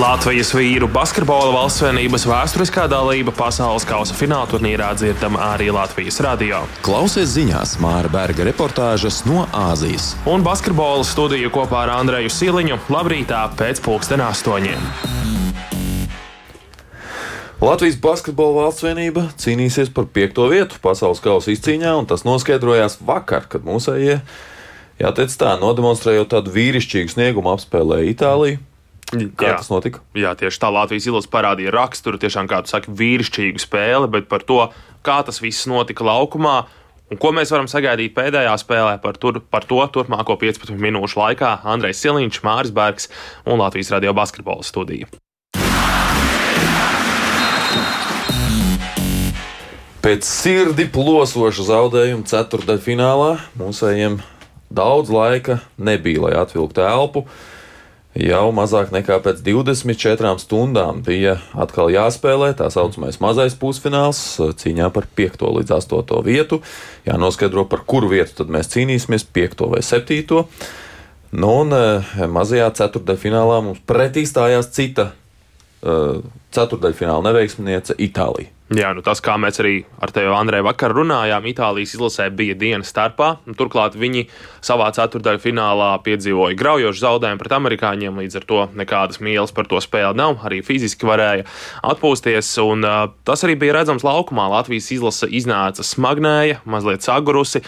Latvijas vīru basketbola valstsvienības vēsturiskā dalība pasaules kausa fināla turnīrā dzirdama arī Latvijas radio. Klausies ziņās Māra Berga reportāžas no Āzijas. Un basketbola studiju kopā ar Andreju Siliņu labrītā pēc pulksten astoņiem. Latvijas Basketbola valsts vienība cīnīsies par piekto vietu pasaules kausa izcīņā, un tas noskaidrojās vakar, kad mūsējie, jāteic tā, nodemonstrējot tādu vīrišķīgu sniegumu apspēlēja Itāliju. Kā jā. tas notika? Jā, tieši tā Latvijas izlase parādīja raksturu, tiešām kā tu saki, vīrišķīgu spēli, bet par to, kā tas viss notika laukumā. Un ko mēs varam sagaidīt pēdējā spēlē par, tur, par to turpmāko 15 minūšu laikā Andrejs Siliņš, Māris Bergs un Latvijas radio basketbola studija. Pēc sirdi plosoša zaudējuma ceturdaļfinālā mūsējiem daudz laika nebija, lai atvilktu elpu. Jau mazāk nekā pēc 24 stundām bija atkal jāspēlē tā saucamais mazais pusfināls cīņā par 5 līdz 8 vietu. Jānoskaidro, par kuru vietu tad mēs cīnīsimies, 5 vai 7. Nu, un eh, mazajā ceturdaļfinālā mums pretī stājās cita uh, ceturdaļfināla neveiksminiece Itālija. Jā, nu tas, kā mēs arī ar tevi, Andrej, vakar runājām, Itālijas izlasē bija dienas starpā. Turklāt viņi savā ceturdaļā finālā piedzīvoja graujošu zaudējumu pret amerikāņiem, līdz ar to nekādas mīlas par to spēli nav. Arī fiziski varēja atpūsties, un uh, tas arī bija redzams laukumā. Latvijas izlase iznāca smagnēja, mazliet sagurusi.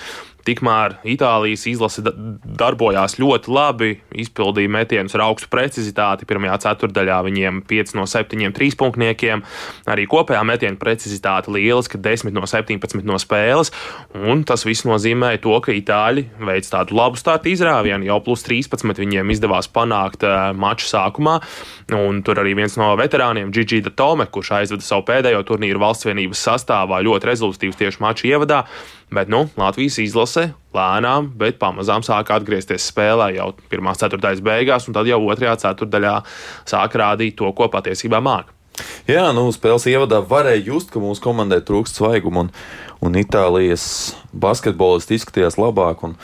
Tikmēr Itālijas izlase darbojās ļoti labi, izpildīja metienus ar augstu precizitāti. Pirmajā ceturdaļā viņiem 5 no 7 trīspunktniekiem, arī kopējā metiena precizitāte lieliska, 10 no 17 no spēles. Un tas viss nozīmēja to, ka Itāļi veic tādu labu startu izrāvienu. Jau plus 13 viņiem izdevās panākt uh, maču sākumā. Un tur arī viens no veterāniem, Gigi Tome, kurš aizveda savu pēdējo turnīru valsts vienības sastāvā, ļoti rezultātīvs tieši maču ievadā. Bet nu, Latvijas izlase lēnām, bet pamazām sāka atgriezties spēlē jau pirmā ceturtdaļas beigās, un tad jau otrajā ceturtdaļā sāka rādīt to, ko patiesībā māca. Jā, nu, spēles ievadā varēja just, ka mūsu komandai trūkst svaiguma, un, un Itālijas basketbolisti izskatījās labāk. Un,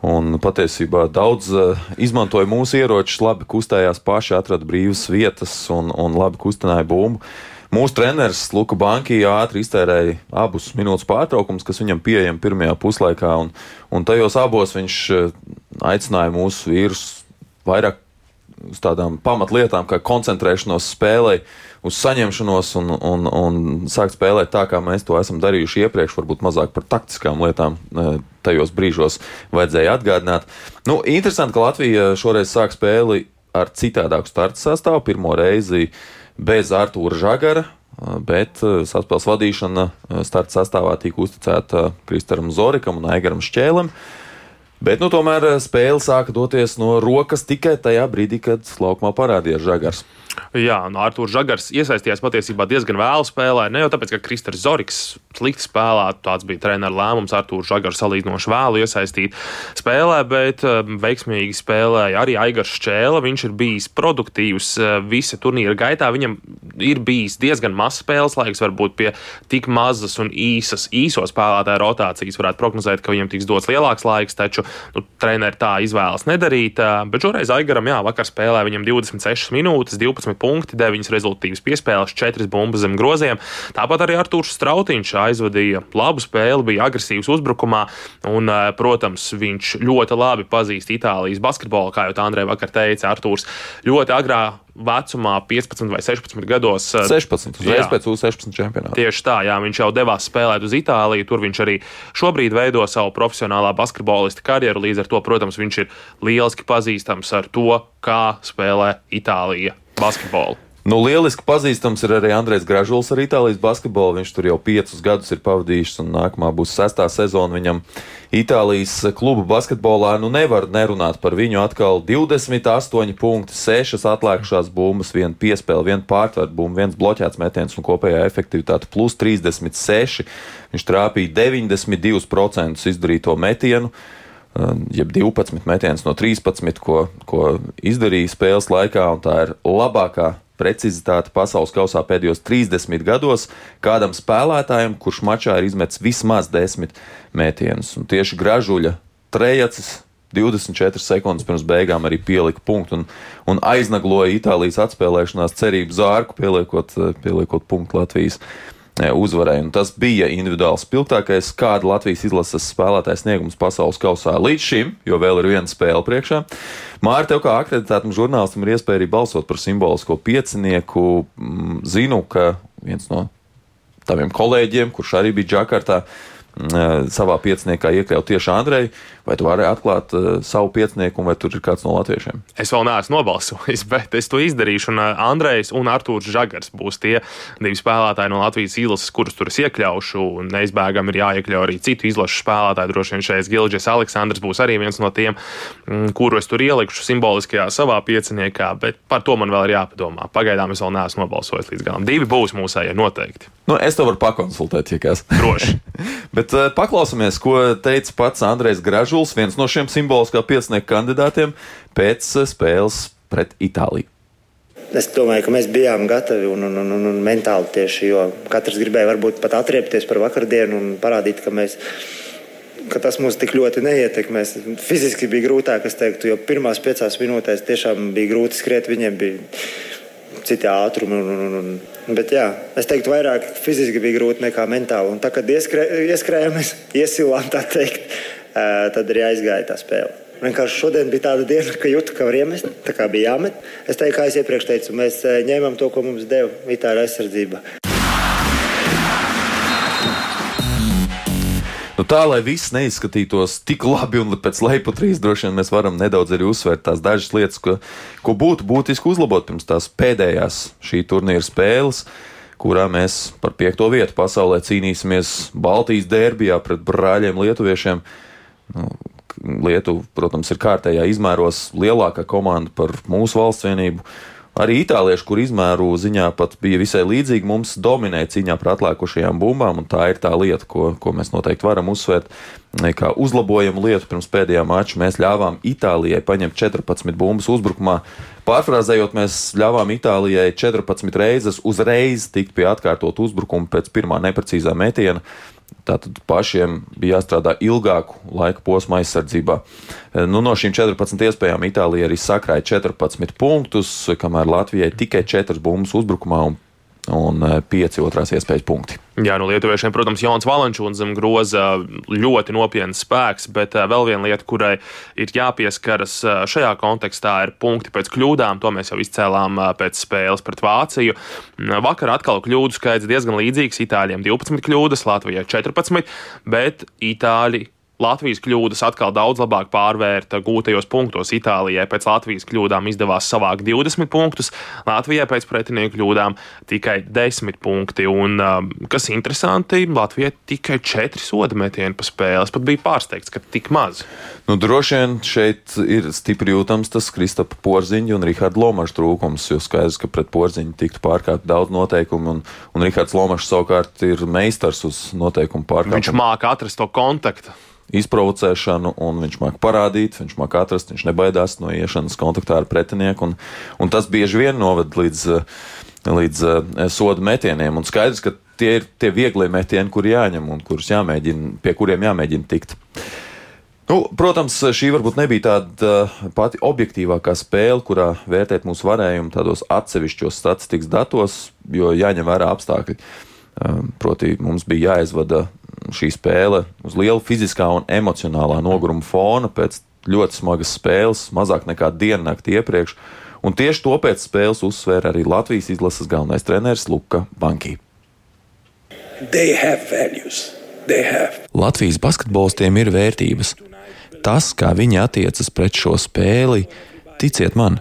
Un patiesībā daudz uh, izmantoja mūsu ieročus, labi kustējās paši, atrada brīvas vietas un, un labi kustināja bumbu. Mūsu treneris Luka Banki ātri iztērēja abus minūtes pārtraukumus, kas viņam pieejami pirmajā puslaikā, un, un tajos abos viņš eh, aicināja mūsu vīrus vairāk uz tādām pamatlietām, kā koncentrēšanos spēlē, uz saņemšanos un, un, un sākt spēlēt tā, kā mēs to esam darījuši iepriekš, varbūt mazāk par taktiskām lietām. Eh, tajos brīžos vajadzēja atgādināt. Nu, interesanti, ka Latvija šoreiz sāk spēli ar citādāku starta sastāvu. Pirmo reizi uh, bez Artūra Žagara, bet saspēles vadīšana starta sastāvā tika uzticēta Kristaram Zorikam un Aigaram Šķēlim. Bet nu, tomēr spēle sāka doties no rokas tikai tajā brīdī, kad laukumā parādījās Žagars. Jā, no Arthurs Žagars iesaistījās patiesībā diezgan vēlu spēlē. Ne jau tāpēc, ka Kristers Zorigs slikti spēlē, tāds bija treneru lēmums Arthurs Žagars salīdzinoši vēlu iesaistīt spēlē, bet um, veiksmīgi spēlēja arī Aigars Šķēle. Viņš ir bijis produktīvs uh, visa turnīra gaitā. Viņam ir bijis diezgan mazs spēles laiks, varbūt pie tik mazas un īsas, īso spēlētāju rotācijas varētu prognozēt, ka viņam tiks dots lielāks laiks, taču nu, treneri tā izvēlas nedarīt. Uh, bet šoreiz Aigaram, jā, vakar spēlē viņam 26 minūtes, 12 12 punkti, 9 rezultātīvas piespēles, 4 bumbas zem groziem. Tāpat arī Arthurs Strautiņš aizvadīja labu spēli, bija agresīvs uzbrukumā, un, eh, protams, viņš ļoti labi pazīst Itālijas basketbolu, kā jau tā Andrei vakar teica. Arthurs ļoti agrā vecumā, 15 vai 16 gados. 16, eh, uzreiz pēc U16 čempionāta. Tieši tā, jā, viņš jau devās spēlēt uz Itāliju. Tur viņš arī šobrīd veido savu profesionālā basketbolista karjeru. Līdz ar to, protams, viņš ir lieliski pazīstams ar to, kā spēlē Itālija basketbolu. Nu, lieliski pazīstams ir arī Andrēs Gražuls ar Itālijas basketbolu. Viņš tur jau piecus gadus ir pavadījis, un nākamā būs sestā sezona viņam Itālijas klubu basketbolā. Nu, nevar nerunāt par viņu. Atkal 28 punkti, 6 atlikušās bumbas, 1 piespēle, 1 pārtvērt bumba, 1 bloķēts metiens un kopējā efektivitāte plus 36. Viņš trāpīja 92% izdarīto metienu jeb 12 metienus no 13, ko, ko izdarīja spēles laikā, un tā ir labākā precizitāte pasaules kausā pēdējos 30 gados kādam spēlētājam, kurš mačā ir izmetis vismaz 10 metienus. Un tieši gražuļa trejacis 24 sekundes pirms beigām arī pielika punktu un, un aiznagloja Itālijas atspēlēšanās cerību zārku, pieliekot, pieliekot punktu Latvijas uzvarēja. Un tas bija individuāli spilgtākais, kāda Latvijas izlases spēlētājs sniegums pasaules kausā līdz šim, jo vēl ir viena spēle priekšā. Mārta, tev kā akreditētam žurnālistam ir iespēja arī balsot par simbolisko piecinieku. Mm, zinu, ka viens no taviem kolēģiem, kurš arī bija Džakartā, mm, savā pieciniekā iekļaut tieši Andreju. Vai tu vari atklāt uh, savu piecinieku, vai tur ir kāds no latviešiem? Es vēl neesmu nobalsojis, bet es to izdarīšu. Un uh, Andrejs un Artūrs Žagars būs tie divi spēlētāji no Latvijas izlases, kurus tur es iekļaušu. Neizbēgami ir jāiekļauj arī citu izlašu spēlētāju. Droši vien šeit Gilģis Aleksandrs būs arī viens no tiem, mm, kuru es tur ielikšu simboliskajā savā pieciniekā, bet par to man vēl ir jāpadomā. Pagaidām es vēl neesmu nobalsojis līdz galam. Divi būs mūsējie noteikti. Nu, es to varu pakonsultēt, ja kas. Droši. bet uh, paklausāmies, ko teica pats Andrejs Gražs. Žuls, viens no šiem simboliskā piecinieku kandidātiem, pēc spēles pret Itāliju. Es domāju, ka mēs bijām gatavi un, un, un, un mentāli tieši, jo katrs gribēja varbūt pat atriepties par vakardienu un parādīt, ka mēs ka tas mūs tik ļoti neietekmēs. Fiziski bija grūtāk, es teiktu, jo pirmās piecās minūtēs tiešām bija grūti skriet. Viņiem bija citi ātrumi. Un, un, un, bet jā, es teiktu, vairāk fiziski bija grūti nekā mentāli. Un tā kā ieskrē, ieskrējām, mēs iesilām tā teikt tad arī aizgāja tā spēle. Vienkārši šodien bija tāda diena, ka jūtu, ka var iemest, tā kā bija jāmet. Es teiktu, kā es iepriekš teicu, mēs ņēmām to, ko mums deva Itāļu aizsardzība. Nu, tā, lai viss neizskatītos tik labi un pēc lejuputrīs, droši vien mēs varam nedaudz arī uzsvērt tās dažas lietas, ko, ko būtu būtiski uzlabot pirms tās pēdējās šī turnīra spēles kurā mēs par piekto vietu pasaulē cīnīsimies Baltijas derbijā pret brāļiem Lietuviešiem. Nu, Lietuva, protams, ir kārtējā izmēros lielākā komanda par mūsu valsts vienību. Arī itālieši, kur izmēru ziņā pat bija visai līdzīgi, mums dominēja cīņā par atlikušajām bumbām, un tā ir tā lieta, ko, ko mēs noteikti varam uzsvērt. Kā uzlabojumu lietu pirms pēdējā mača mēs ļāvām Itālijai paņemt 14 bumbas uzbrukumā. Pārfrāzējot, mēs ļāvām Itālijai 14 reizes uzreiz tikt pie atkārtot uzbrukumu pēc pirmā neprecīzā metiena. Tātad pašiem bija jāstrādā ilgāku laika posmu aizsardzībā. Eh, nu, no šīm 14 iespējām Itālija arī sakrāja 14 punktus, kamēr Latvijai tikai 4 bumbas uzbrukumā un un 5 eh, otrās iespējas punkti. Jā, no lietuviešiem, protams, Jons Valančūns zem groza ļoti nopietns spēks, bet eh, vēl viena lieta, kurai ir jāpieskaras eh, šajā kontekstā, ir punkti pēc kļūdām. To mēs jau izcēlām pēc spēles pret Vāciju. Vakar atkal kļūdu skaits diezgan līdzīgs. Itāļiem 12 kļūdas, Latvijai 14, bet Itāļi Latvijas kļūdas atkal daudz labāk pārvērta gūtajos punktos. Itālijai pēc Latvijas kļūdām izdevās savākt 20 punktus, Latvijai pēc pretinieku kļūdām tikai 10 punkti. Un, um, kas interesanti, Latvijai tikai 4 soda metieni pa spēles. Pat bija pārsteigts, ka tik maz. Nu, droši vien šeit ir stipri jūtams tas Kristapa Porziņa un Riharda Lomaša trūkums, jo skaidrs, ka pret Porziņu tiktu pārkāpt daudz noteikumu, un, un Rihards Lomašs savukārt ir meistars uz noteikumu pārkāpšanu. Viņš māca atrast to kontaktu izprovocēšanu, un viņš māca parādīt, viņš māca atrast, viņš nebaidās no iešanas kontaktā ar pretinieku. Un, un tas bieži vien noved līdz, līdz uh, soda metieniem. Un skaidrs, ka tie ir tie vieglie metieni, kur jāņem un kurus jāmēģina, pie kuriem jāmēģina tikt. Nu, protams, šī varbūt nebija tāda pati objektīvākā spēle, kurā vērtēt mūsu varējumu tādos atsevišķos statistikas datos, jo jāņem vērā apstākļi. Proti, mums bija jāizvada šī spēle uz liela fiziskā un emocionālā noguruma fona pēc ļoti smagas spēles, mazāk nekā diennakti iepriekš. Un tieši to pēc spēles uzsvēra arī Latvijas izlases galvenais treneris Luka Banki. Latvijas basketbolistiem ir vērtības. Tas, kā viņi attiecas pret šo spēli, ticiet man,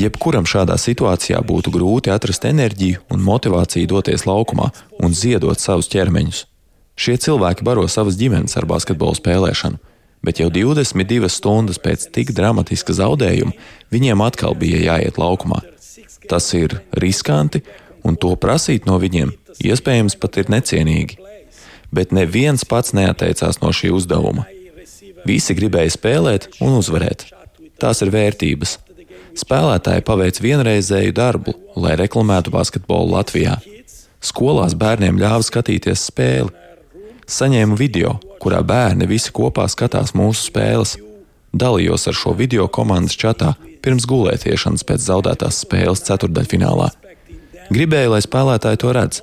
jebkuram šādā situācijā būtu grūti atrast enerģiju un motivāciju doties laukumā un ziedot savus ķermeņus. Šie cilvēki baro savas ģimenes ar basketbolu spēlēšanu, bet jau 22 stundas pēc tik dramatiska zaudējuma viņiem atkal bija jāiet laukumā. Tas ir riskanti, un to prasīt no viņiem iespējams pat ir necienīgi. Bet neviens pats neatteicās no šī uzdevuma. Visi gribēja spēlēt un uzvarēt. Tās ir vērtības. Spēlētāji paveic vienreizēju darbu, lai reklamētu basketbolu Latvijā. Skolās bērniem ļāva skatīties spēli, saņēmu video, kurā bērni visi kopā skatās mūsu spēles. dalījos ar šo video komandas čatā pirms gulētiešanas pēc zaudētās spēles ceturdaļfinālā. Gribēju, lai spēlētāji to redz.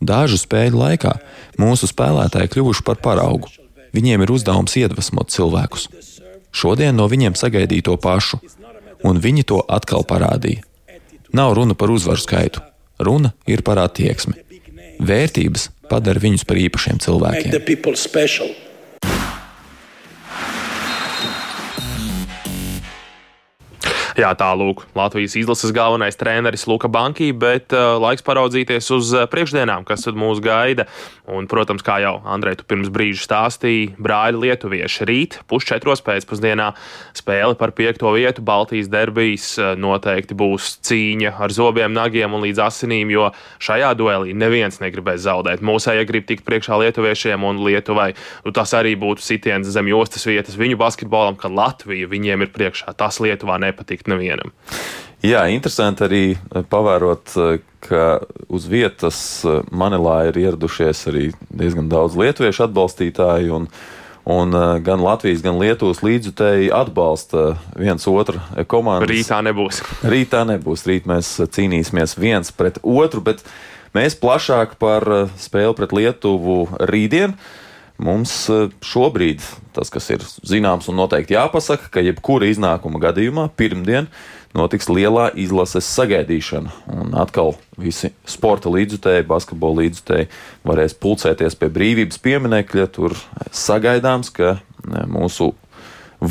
Dažu spēļu laikā mūsu spēlētāji kļuvuši par paraugu. Viņiem ir uzdevums iedvesmot cilvēkus. Šodien no viņiem sagaidīja to pašu, un viņi to atkal parādīja. Nav runa par uzvaru skaitu, runa ir par attieksmi. Vērtības padara viņus par īpašiem cilvēkiem. Jā, tālūk, Latvijas izlases galvenais treneris Luka Banki, bet uh, laiks paraudzīties uz uh, priekšdienām, kas tad mūs gaida. Un, protams, kā jau Andrej, tu pirms brīža stāstīji, brāļi lietuvieši rīt, pusčetros pēcpusdienā spēle par piekto vietu Baltijas derbijas uh, noteikti būs cīņa ar zobiem, nagiem un līdz asinīm, jo šajā duelī neviens negribēs zaudēt. Mūsēja grib tikt priekšā lietuviešiem un Lietuvai. Nu, tas arī būtu sitiens zem jostas vietas viņu basketbolam, ka Latvija viņiem ir priekšā. Tas Lietuvā nepatīk nepatikt nevienam. Jā, interesanti arī eh, pavērot, eh, ka uz vietas eh, Manilā ir ieradušies arī diezgan daudz lietuviešu atbalstītāju. Un, un gan Latvijas, gan Lietuvas līdzjutēji atbalsta viens otru komandu. Rītā nebūs. Rītā nebūs. Rīt mēs cīnīsimies viens pret otru, bet mēs plašāk par spēli pret Lietuvu rītdienu. Mums šobrīd tas, kas ir zināms un noteikti jāpasaka, ka jebkura iznākuma gadījumā pirmdien notiks lielā izlases sagaidīšana. Un atkal visi sporta līdzjutēji, basketbola līdzjutēji varēs pulcēties pie brīvības pieminekļa. Tur sagaidāms, ka mūsu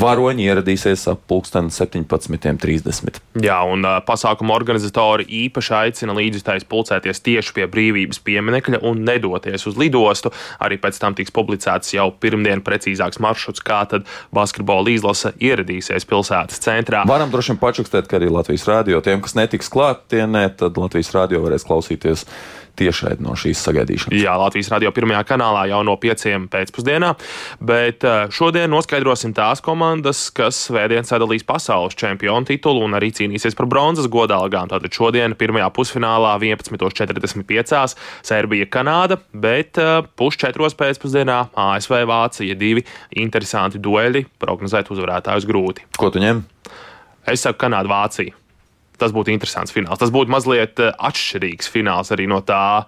varoņi ieradīsies ap pulksten 17.30. Jā, un uh, pasākuma organizatori īpaši aicina līdzjutējus pulcēties tieši pie brīvības pieminekļa un nedoties uz lidostu. Arī pēc tam tiks publicēts jau pirmdien precīzāks maršruts, kā tad basketbola izlase ieradīsies pilsētas centrā. Varam droši vien pačukstēt, ka arī Latvijas rādio tiem, kas netiks klātienē, tad Latvijas rādio varēs klausīties tiešai no šīs sagaidīšanas. Jā, Latvijas radio pirmajā kanālā jau no pieciem pēcpusdienā, bet eh, šodien noskaidrosim tās komandas, kas svētdien sadalīs pasaules čempionu titulu un arī cīnīsies par bronzas godalgām. Tātad šodien pirmajā pusfinālā 11.45. Serbija, Kanāda, bet eh, pusčetros pēcpusdienā ASV Vācija divi interesanti dueļi, prognozēt uzvarētājus grūti. Ko tu ņem? Es saku Kanāda, Vācija tas būtu interesants fināls. Tas būtu mazliet eh, atšķirīgs fināls arī no tā,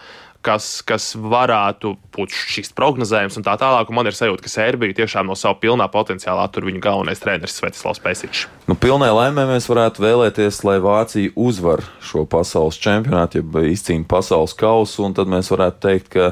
kas, kas varētu būt šis prognozējums un tā tālāk. Un man ir sajūta, ka Serbija tiešām no sava pilnā potenciāla attur viņu galvenais treneris Svetislavs Pēciņš. Nu, pilnai laimē mēs varētu vēlēties, lai Vācija uzvar šo pasaules čempionātu, ja izcīna pasaules kausu, un tad mēs varētu teikt, ka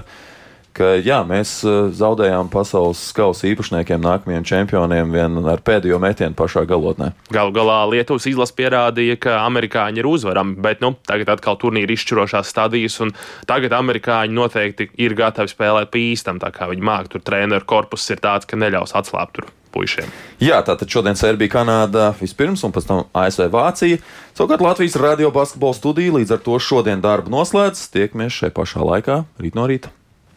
ka jā, mēs eh, zaudējām pasaules kausa īpašniekiem, nākamajiem čempioniem, vien ar pēdējo metienu pašā galotnē. Galu galā Lietuvas izlase pierādīja, ka amerikāņi ir uzvarami, bet nu, tagad atkal turnīra izšķirošās stadijas, un tagad amerikāņi noteikti ir gatavi spēlēt pa īstam, tā kā viņi māk. Tur treneru korpus ir tāds, ka neļaus atslābt tur. Puišiem. Jā, tātad šodien Serbija, Kanāda vispirms, un pēc tam ASV Vācija. Savukārt Latvijas radio basketbola studija līdz ar to šodien darbu noslēdz. Tiekamies šai pašā laikā, rīt no rīta.